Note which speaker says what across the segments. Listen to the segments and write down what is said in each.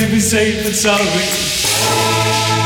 Speaker 1: to be safe and sorry.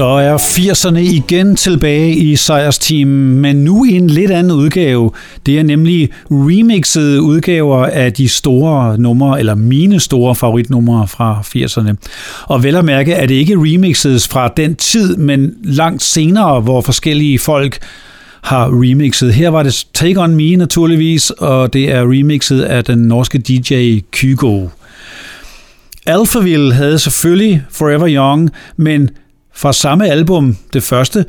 Speaker 1: Så er 80'erne igen tilbage i Team, men nu i en lidt anden udgave. Det er nemlig remixede udgaver af de store numre, eller mine store favoritnumre fra 80'erne. Og vel at mærke er det ikke remixet fra den tid, men langt senere, hvor forskellige folk har remixet. Her var det Take On Me naturligvis, og det er remixet af den norske DJ Kygo. Alphaville havde selvfølgelig Forever Young, men fra samme album, det første,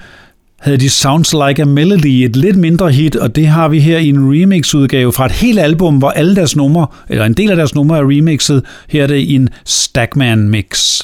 Speaker 1: havde de Sounds Like a Melody, et lidt mindre hit, og det har vi her i en remix-udgave fra et helt album, hvor alle deres numre, eller en del af deres numre er remixet. Her er det i en Stackman mix.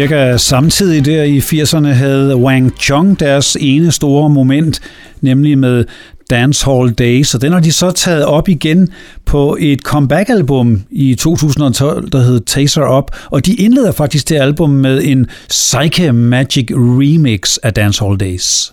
Speaker 1: Cirka samtidig der i 80'erne havde Wang Chung deres ene store moment, nemlig med Dance Hall Days, og den har de så taget op igen på et comeback-album i 2012, der hed Taser Up, og de indleder faktisk det album med en Psyche Magic remix af Dance Hall Days.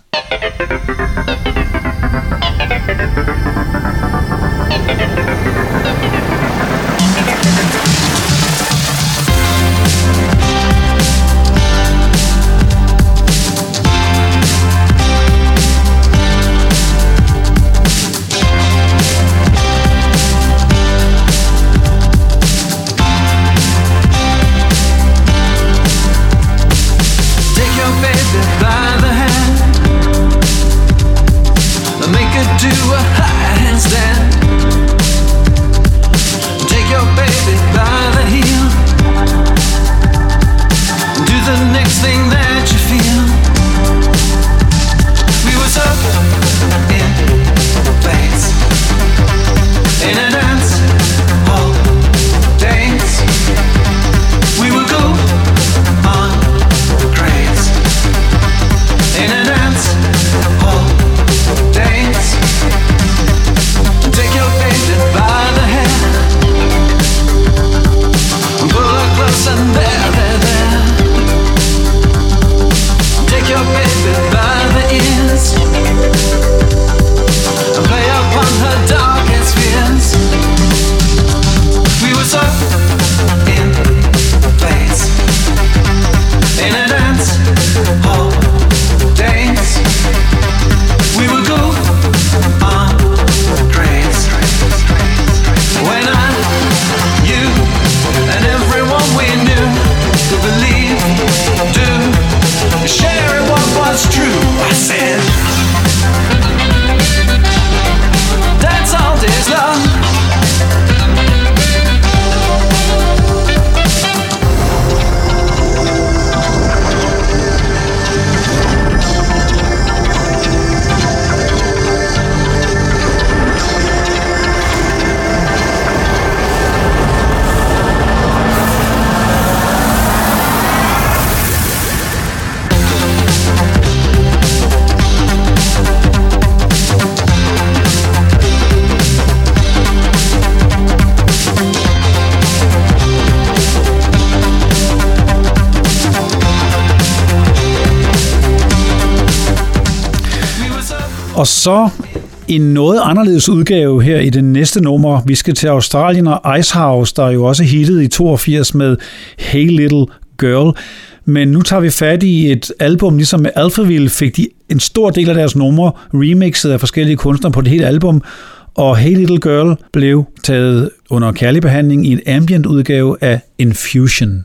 Speaker 1: Og så en noget anderledes udgave her i det næste nummer. Vi skal til Australien og Icehouse, der jo også hittede i 82 med Hey Little Girl. Men nu tager vi fat i et album, ligesom med Alphaville fik de en stor del af deres numre remixet af forskellige kunstnere på det hele album. Og Hey Little Girl blev taget under kærlig behandling i en ambient udgave af Infusion.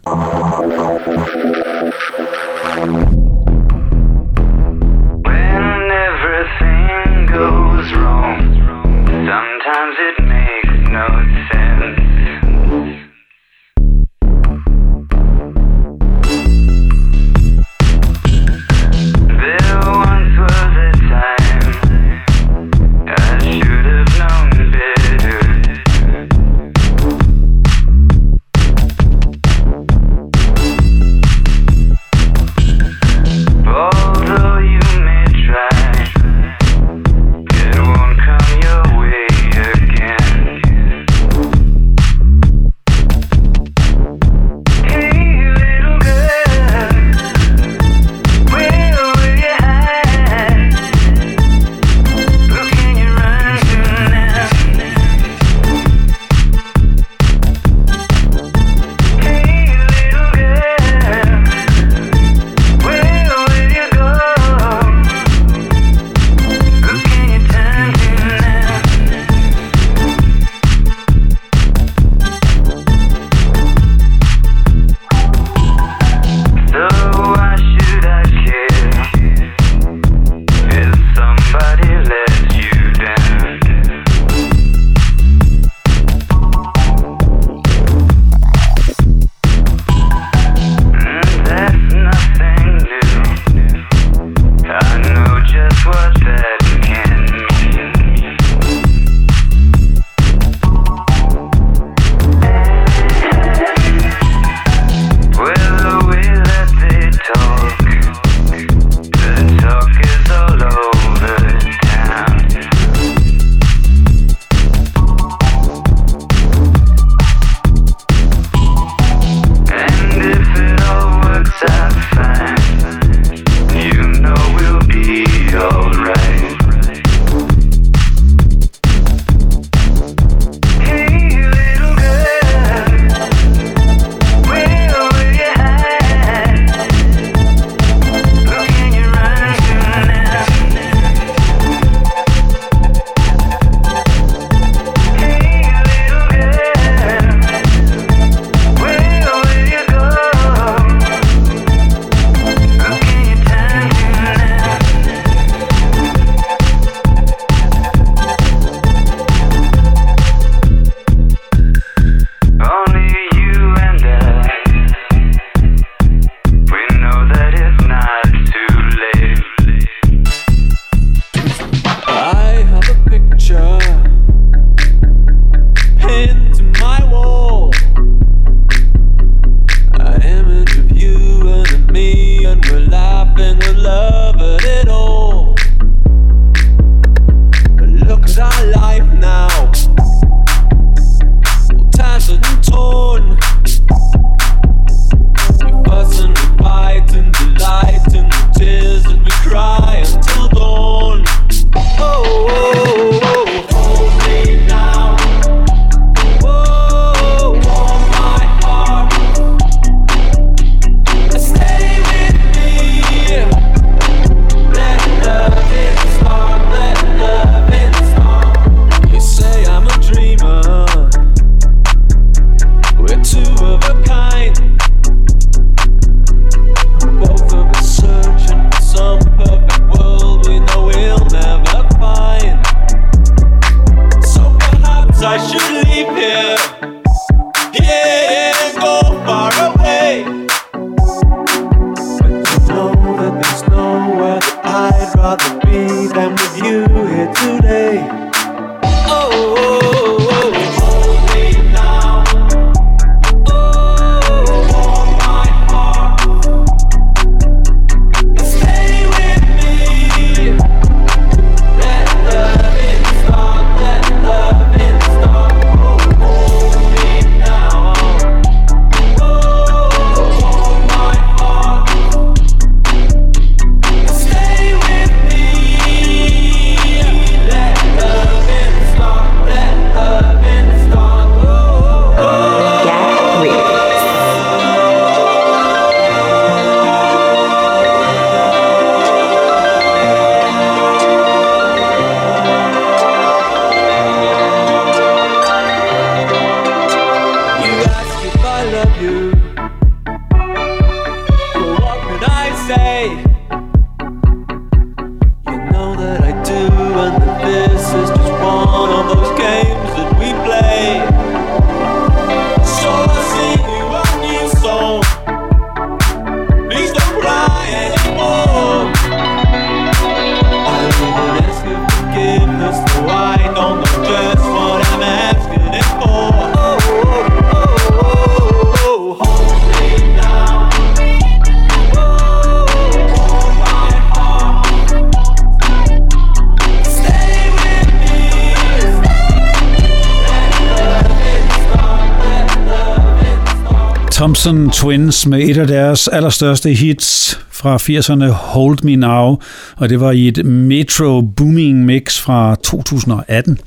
Speaker 1: Gibson Twins med et af deres allerstørste hits fra 80'erne, Hold Me Now, og det var i et Metro Booming Mix fra 2018.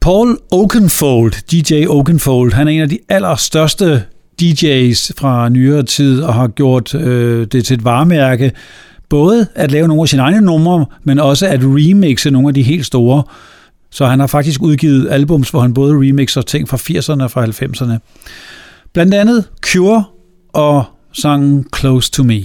Speaker 1: Paul Oakenfold, DJ Oakenfold, han er en af de allerstørste DJ's fra nyere tid og har gjort øh, det til et varemærke, både at lave nogle af sine egne numre, men også at remixe nogle af de helt store. Så han har faktisk udgivet albums, hvor han både remixer ting fra 80'erne og fra 90'erne. Blandt andet Cure og sangen Close to Me.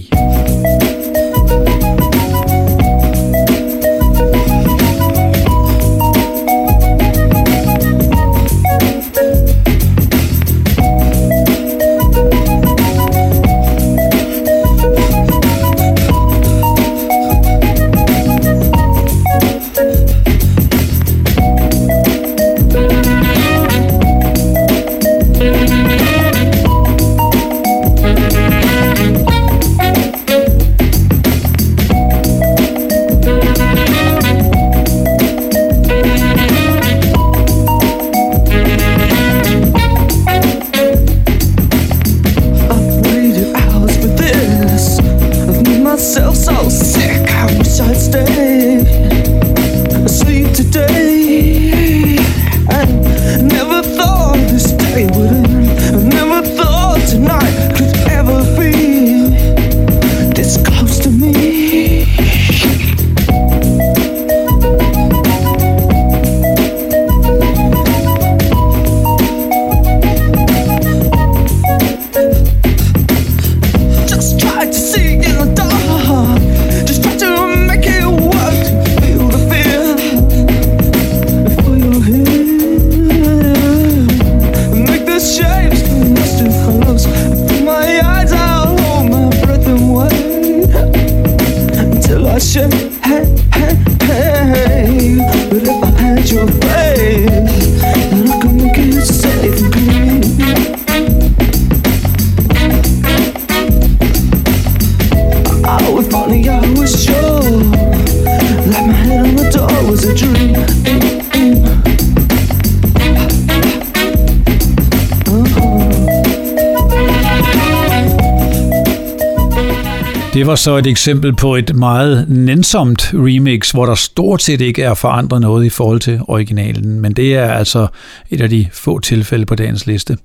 Speaker 1: Var så et eksempel på et meget nænsomt remix, hvor der stort set ikke er forandret noget i forhold til originalen, men det er altså et af de få tilfælde på dagens liste.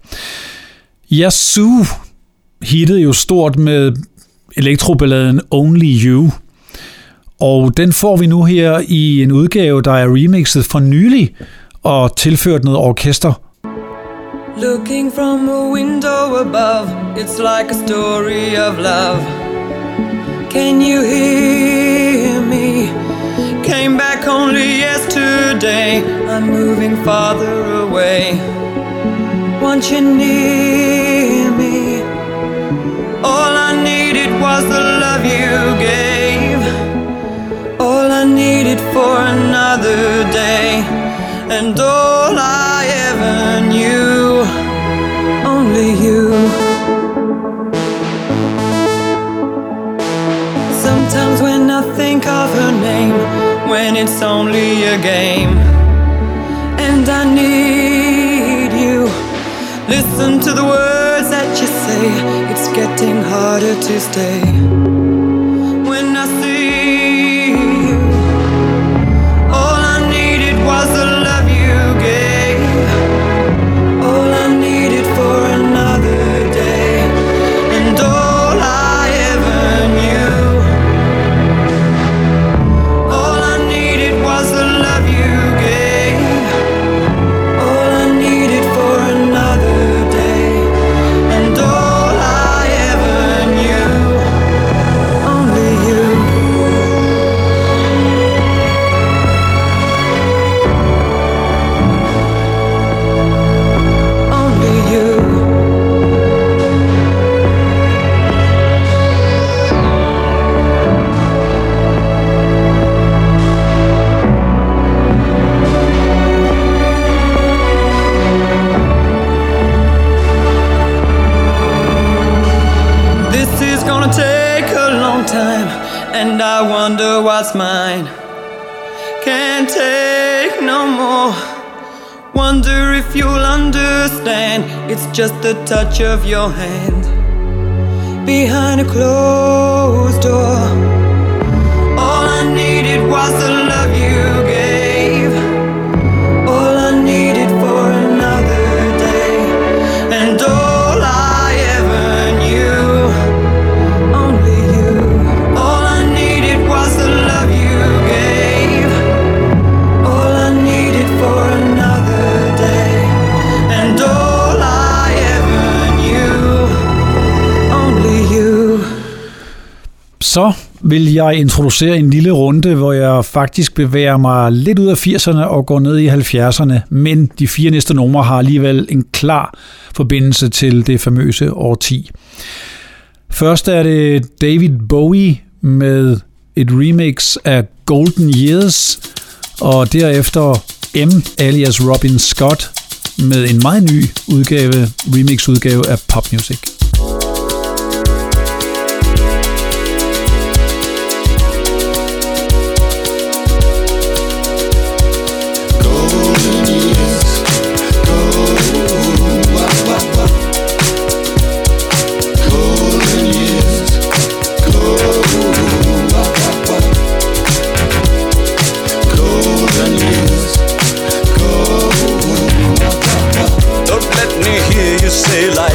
Speaker 1: Yasu hittede jo stort med elektroballaden Only You, og den får vi nu her i en udgave, der er remixet for nylig og tilført noget orkester. Looking from a window above, it's like a story of love. Can you hear me? Came back only yesterday. I'm moving farther away. Want you near me? All I needed was the love you gave.
Speaker 2: All I needed for another day, and all I ever knew, only you. Think of her name, when it's only a game, and I need you, listen to the words that you say, it's getting harder to stay. What's mine. Can't take no more. Wonder if you'll understand. It's just the touch of your hand behind a closed door.
Speaker 1: Så vil jeg introducere en lille runde, hvor jeg faktisk bevæger mig lidt ud af 80'erne og går ned i 70'erne, men de fire næste numre har alligevel en klar forbindelse til det famøse årti. Først er det David Bowie med et remix af Golden Years, og derefter M alias Robin Scott med en meget ny udgave, remix-udgave af pop
Speaker 3: daylight.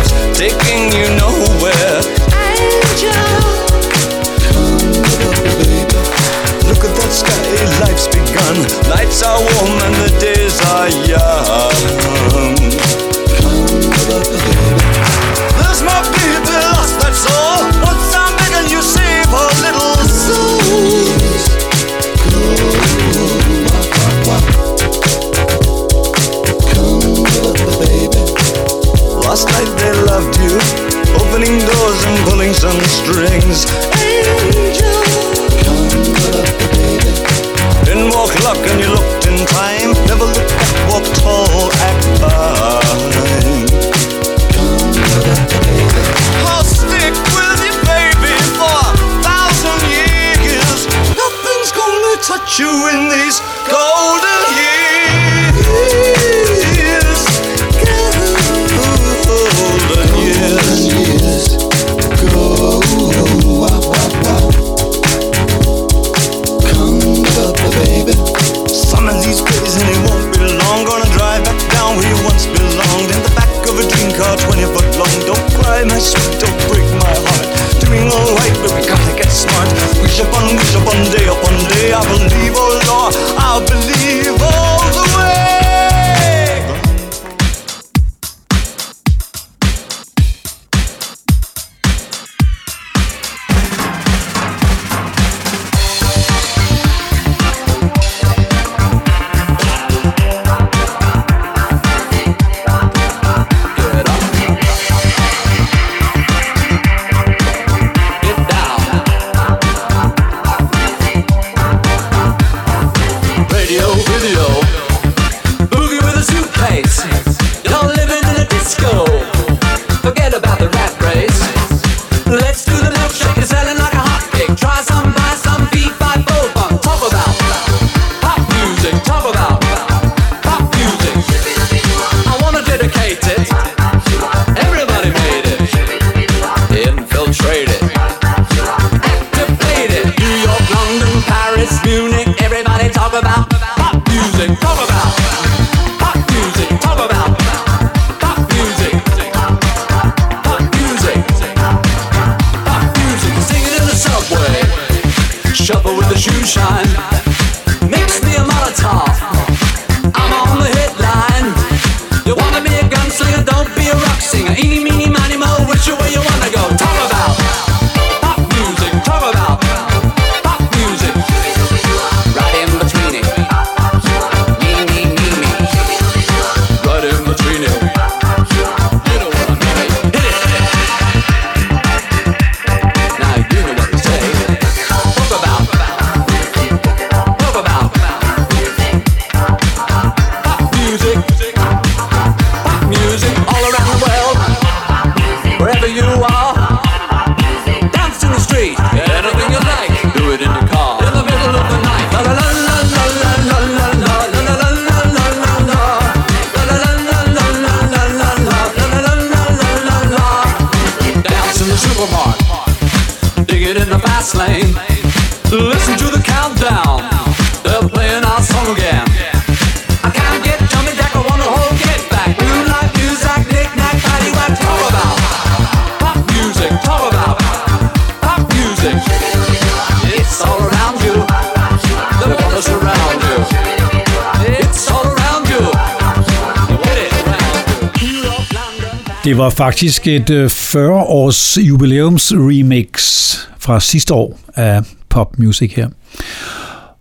Speaker 1: Det var faktisk et øh, 40-års jubilæumsremix jubilæums remix fra sidste år af pop music her.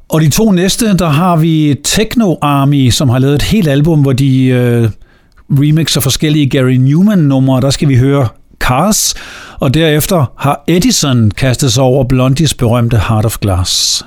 Speaker 1: Og de to næste, der har vi Techno Army, som har lavet et helt album, hvor de øh, remixer forskellige Gary Newman-numre. Der skal vi høre Cars, og derefter har Edison kastet sig over Blondies berømte Heart of Glass.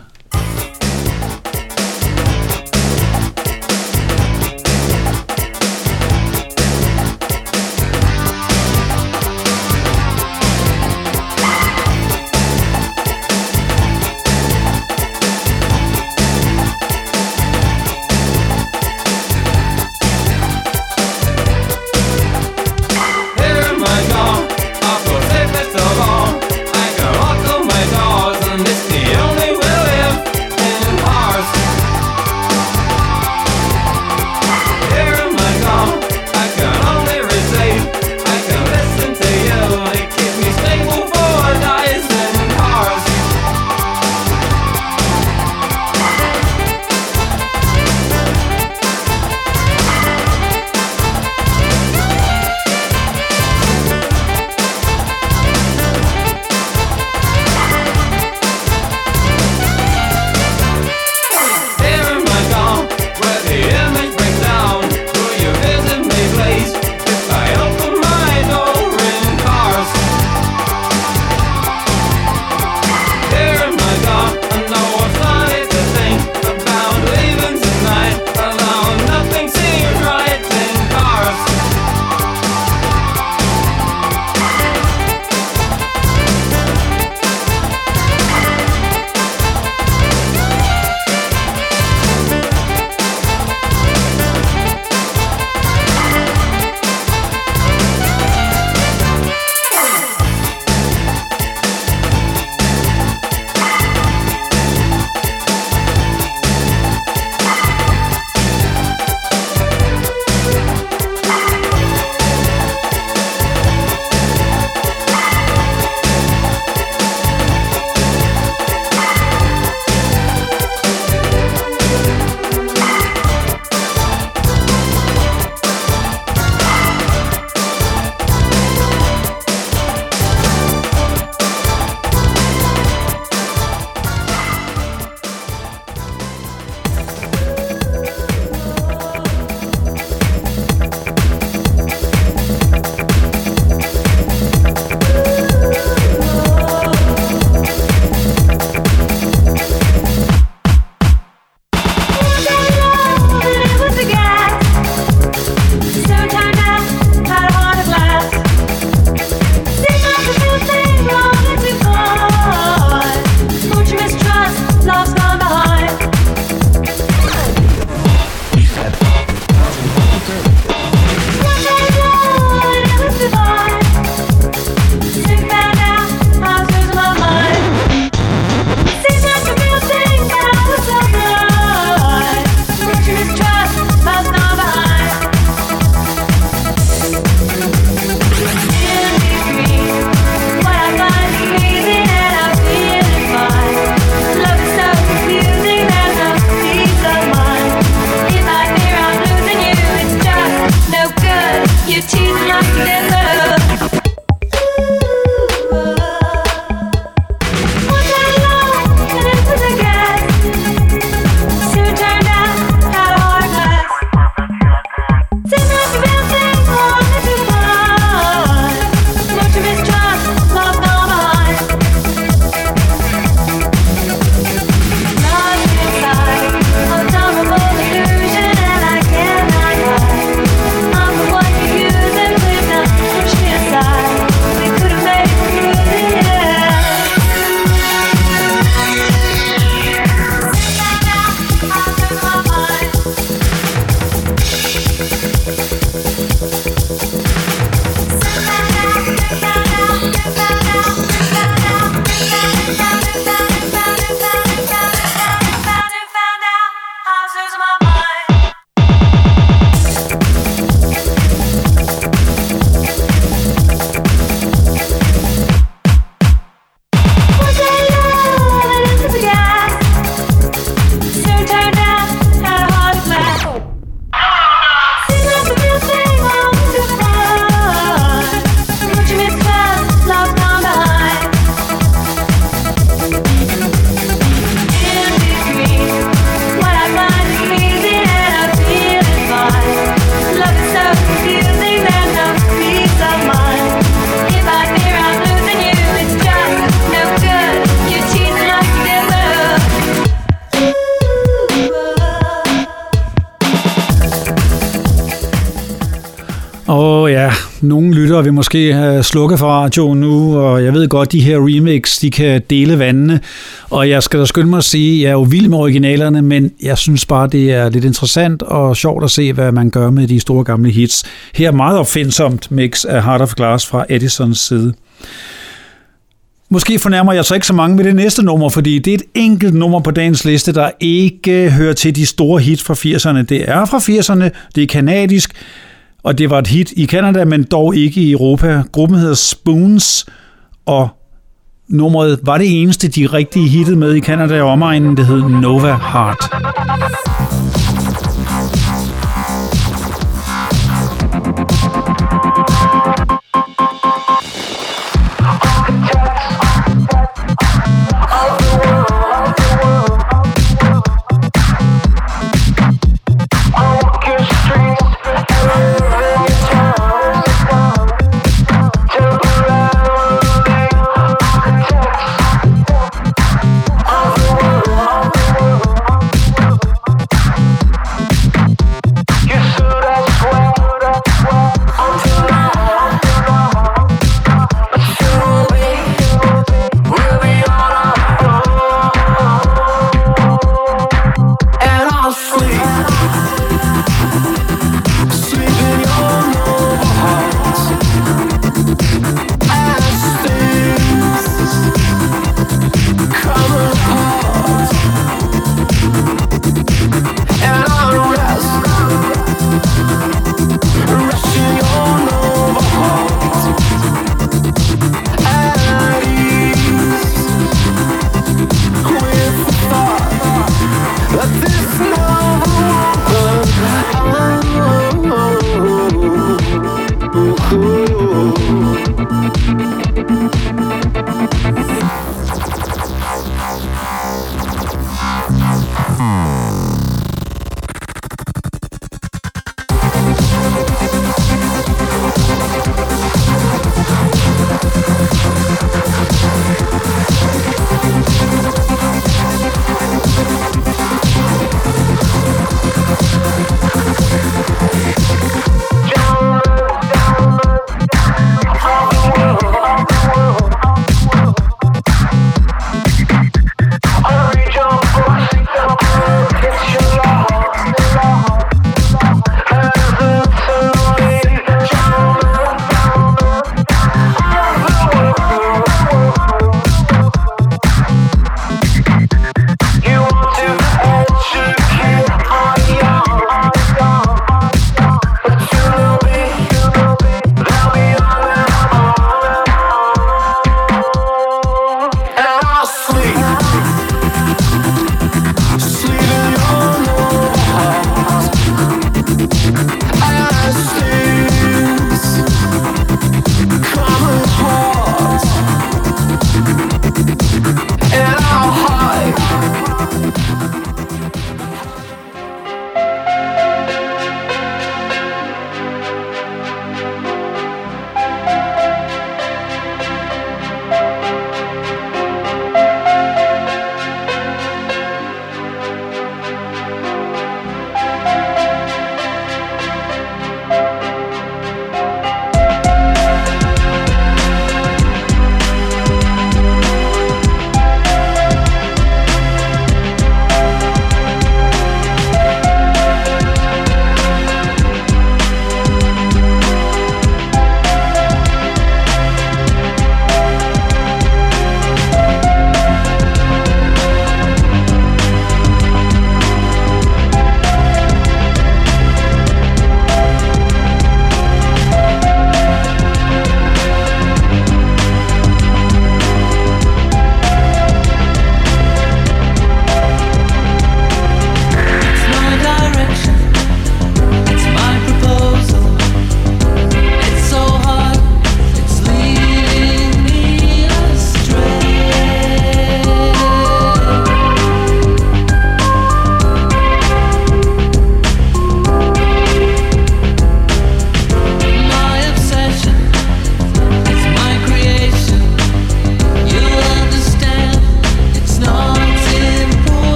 Speaker 1: Og ja, nogle lyttere vil måske have slukket for radioen nu, og jeg ved godt, de her remix, de kan dele vandene. Og jeg skal da skynde mig at sige, at jeg er jo vild med originalerne, men jeg synes bare, det er lidt interessant og sjovt at se, hvad man gør med de store gamle hits. Her meget opfindsomt mix af Heart of Glass fra Edisons side. Måske fornærmer jeg så ikke så mange med det næste nummer, fordi det er et enkelt nummer på dagens liste, der ikke hører til de store hits fra 80'erne. Det er fra 80'erne, det er kanadisk, og det var et hit i Kanada, men dog ikke i Europa. Gruppen hedder Spoons, og nummeret var det eneste, de rigtige hittede med i Kanada og omegnen. Det hed Nova Heart.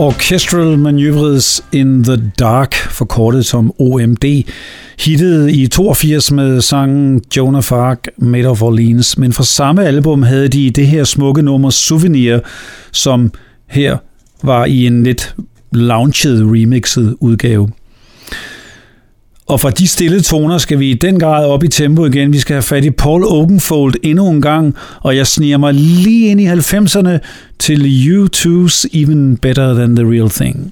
Speaker 1: Orchestral Maneuvers in the Dark, forkortet som OMD, hittede i 82 med sangen Jonah Fark, Made of Orleans, men fra samme album havde de det her smukke nummer Souvenir, som her var i en lidt launchet remixet udgave. Og fra de stille toner skal vi i den grad op i tempo igen. Vi skal have fat i Paul Oakenfold endnu en gang, og jeg sniger mig lige ind i 90'erne til U2's Even Better Than The Real Thing.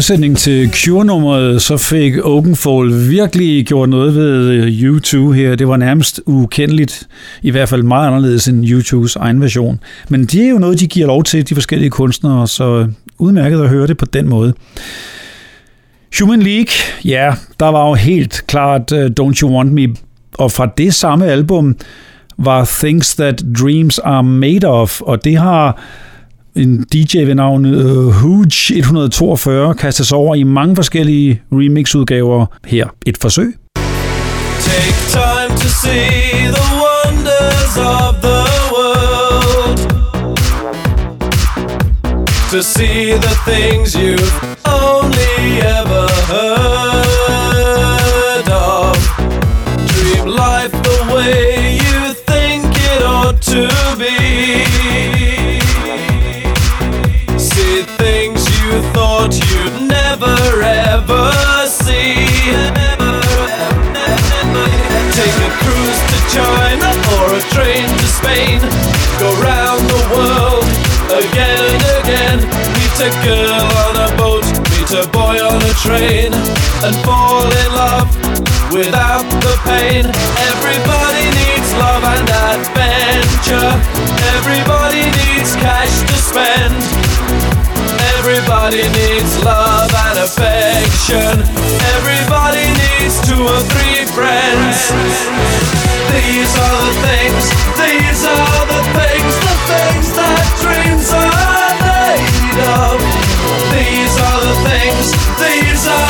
Speaker 1: Modsætning til Cure-nummeret, så fik Openfall virkelig gjort noget ved øh, U2 her. Det var nærmest ukendeligt, i hvert fald meget anderledes end U2's egen version. Men det er jo noget, de giver lov til, de forskellige kunstnere, så øh, udmærket at høre det på den måde. Human League, ja, der var jo helt klart uh, Don't You Want Me, og fra det samme album var Things That Dreams Are Made Of, og det har en DJ ved navn uh, Huge 142 kastes over i mange forskellige remixudgaver. Her et forsøg. Take time to see the wonders of the world To see the things you've only ever heard of Dream life the way you think it ought to be China or a train to Spain. Go round the world again and again. Meet a girl on a boat, meet a boy on a train, and fall in love without the pain. Everybody needs love and adventure. Everybody needs cash to spend. Everybody needs love and affection. Everybody needs two or three friends. These are the things, these are the things, the things that dreams are made of. These are the things, these are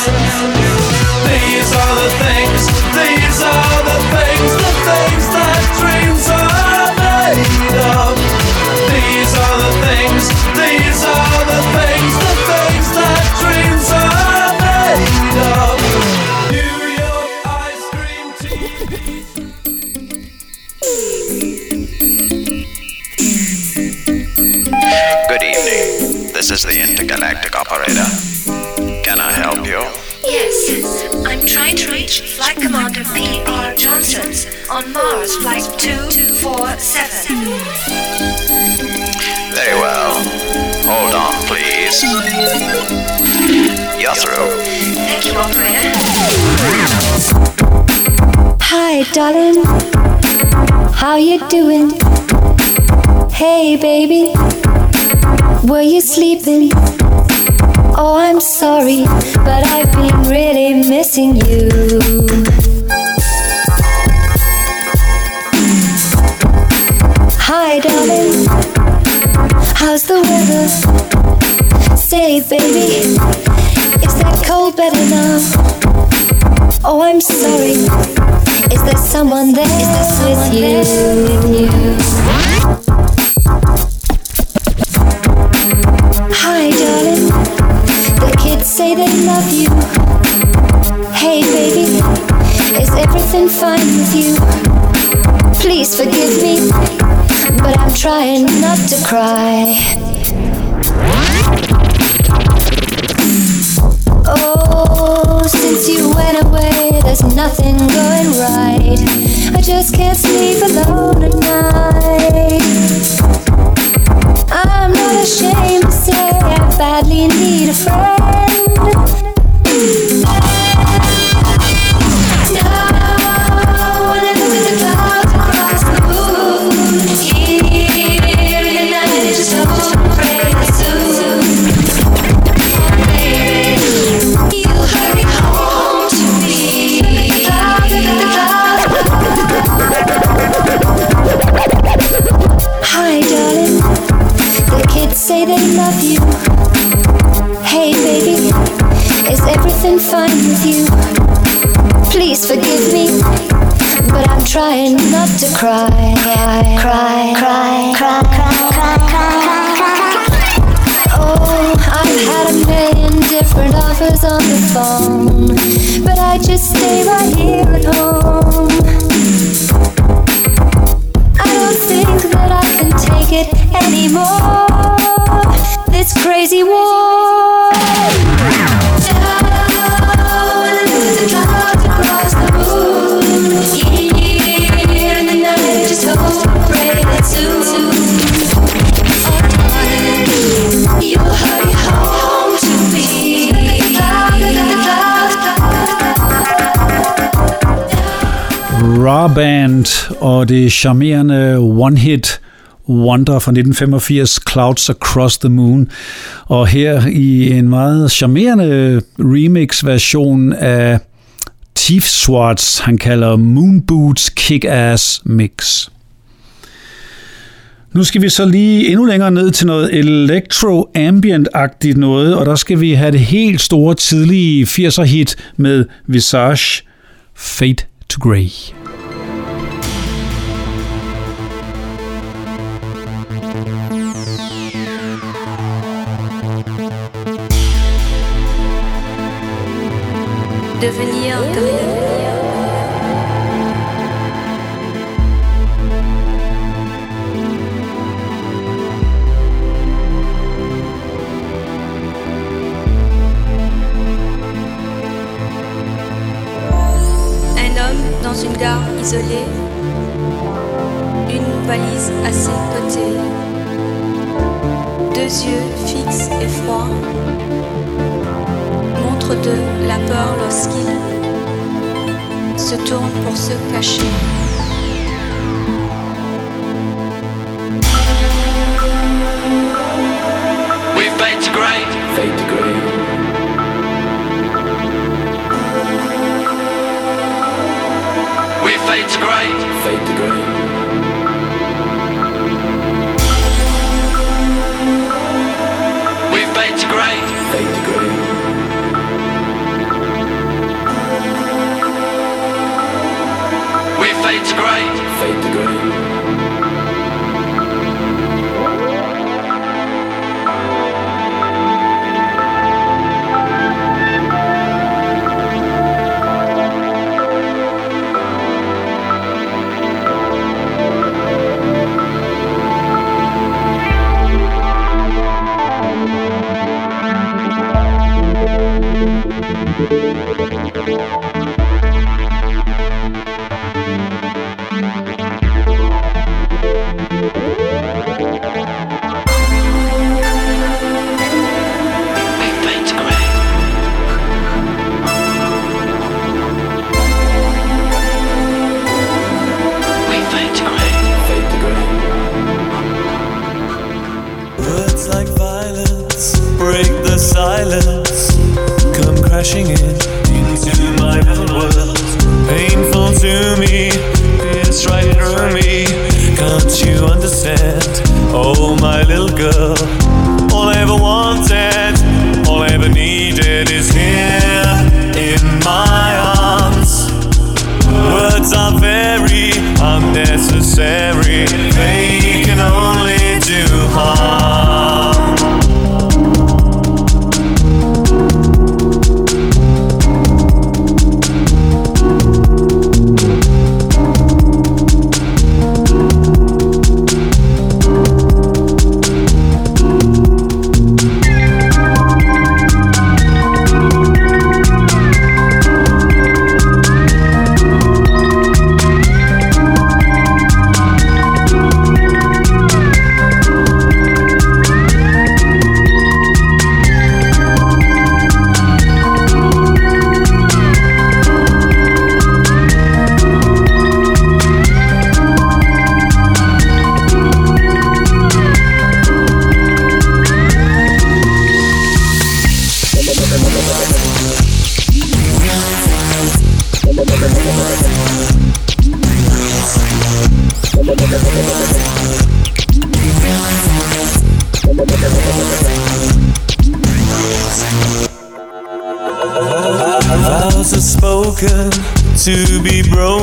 Speaker 4: sense. Darling. How you doing? Hey, baby. Were you sleeping? Oh, I'm sorry, but I've been really missing you. Hi, darling. How's the weather? Say, baby, is that cold better now? They love you. Hey, baby, is everything fine with you? Please forgive me, but I'm trying not to cry. Oh, since you went away, there's nothing going right. I just can't sleep alone at night. I'm not ashamed to say I badly need a friend. Fine with you? Please forgive me, but I'm trying not to cry. Cry, cry, cry, cry, cry, cry, cry, cry. Oh, I've had a million different offers on the phone, but I just stay right here at home. I don't think that I can take it anymore. This crazy war.
Speaker 1: Raw Band og det charmerende One Hit Wonder fra 1985, Clouds Across the Moon. Og her i en meget charmerende remix-version af Chief Swartz, han kalder Moon Boots Kick-Ass Mix. Nu skal vi så lige endnu længere ned til noget electro-ambient-agtigt noget, og der skal vi have det helt store tidlige 80'er hit med Visage Fade to Grey.
Speaker 5: Devenir comme la peur lorsqu'il se tourne pour se cacher.
Speaker 6: We fade to grey. Fade to grey. We fade to grey. Fade to grey.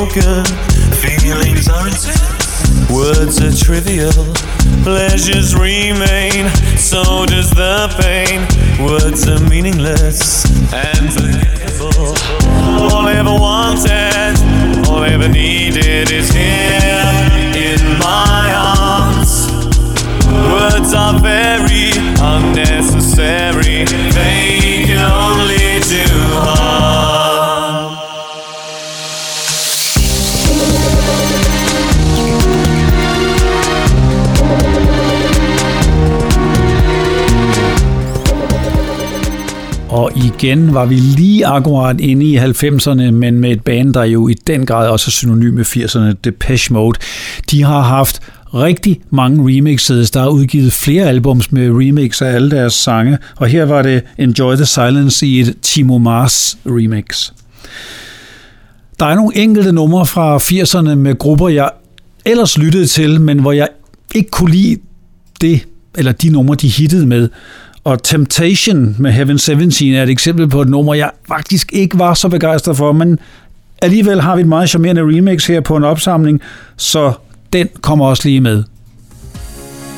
Speaker 7: Broken. Feelings are intense. Words are trivial. Pleasures remain. So does the pain. Words are meaningless and forgettable. All I ever wanted, all I ever needed is here
Speaker 1: igen var vi lige akkurat inde i 90'erne, men med et band, der jo i den grad også er synonym med 80'erne, Depeche Mode. De har haft rigtig mange remixes. Der er udgivet flere albums med remix af alle deres sange, og her var det Enjoy the Silence i et Timo Mars remix. Der er nogle enkelte numre fra 80'erne med grupper, jeg ellers lyttede til, men hvor jeg ikke kunne lide det, eller de numre, de hittede med. Og Temptation med Heaven 17 er et eksempel på et nummer, jeg faktisk ikke var så begejstret for, men alligevel har vi et meget charmerende remix her på en opsamling, så den kommer også lige med.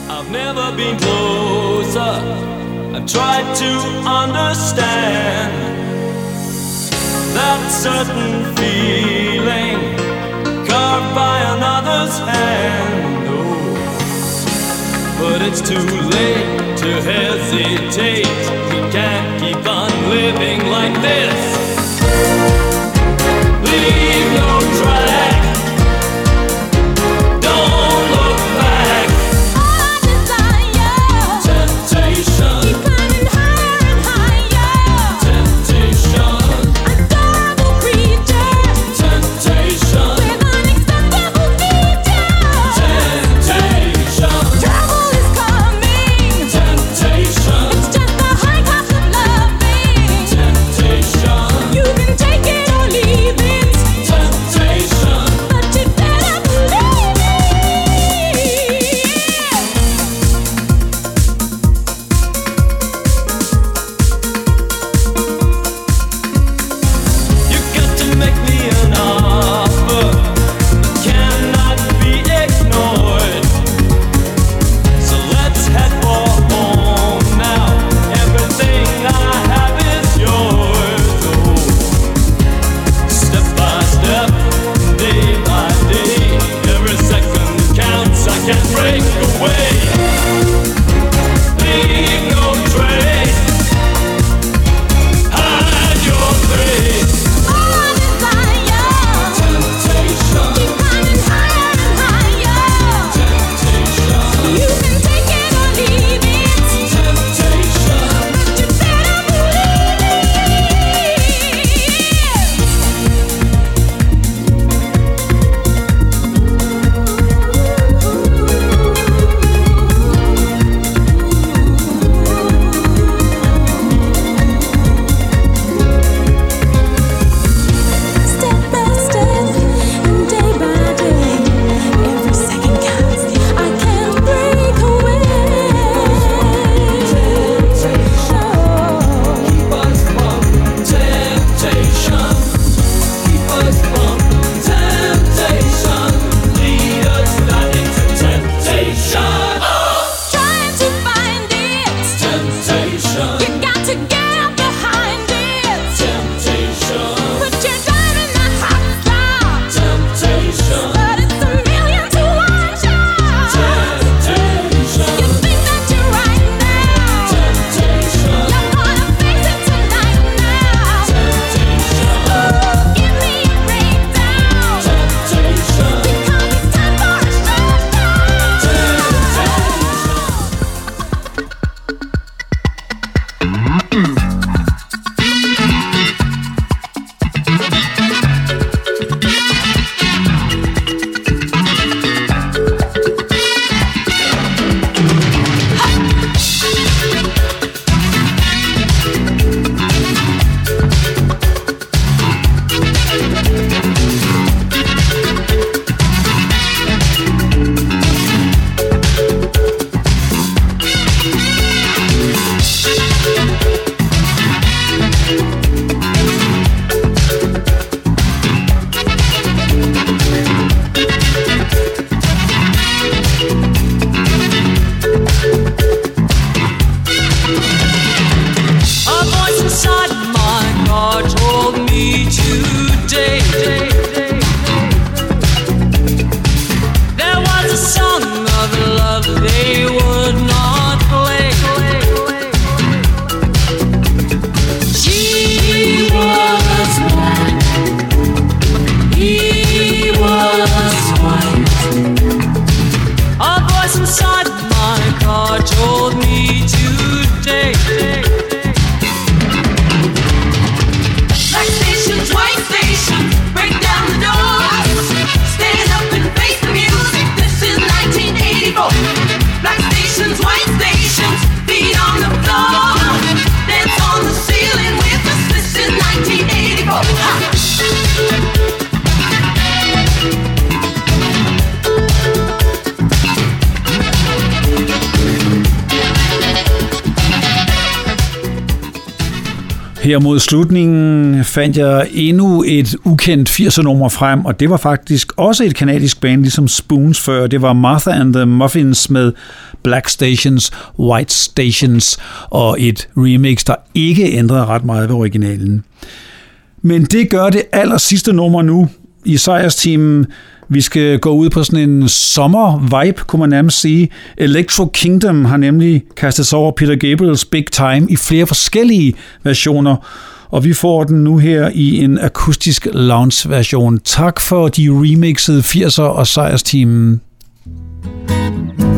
Speaker 7: I've never been closer. I've tried to understand that certain feeling carved by another's hand. Oh, but it's too late to hesitate. We can't keep on living like this.
Speaker 1: Her mod slutningen fandt jeg endnu et ukendt 80'er nummer frem, og det var faktisk også et kanadisk band, ligesom Spoons før. Det var Martha and the Muffins med Black Stations, White Stations og et remix, der ikke ændrede ret meget ved originalen. Men det gør det aller sidste nummer nu i sejrsteamen. Vi skal gå ud på sådan en sommer-vibe, kunne man nærmest sige. Electro Kingdom har nemlig kastet sig over Peter Gabriels Big Time i flere forskellige versioner, og vi får den nu her i en akustisk lounge-version. Tak for de remixede 80'er og sejrsteamen.
Speaker 3: come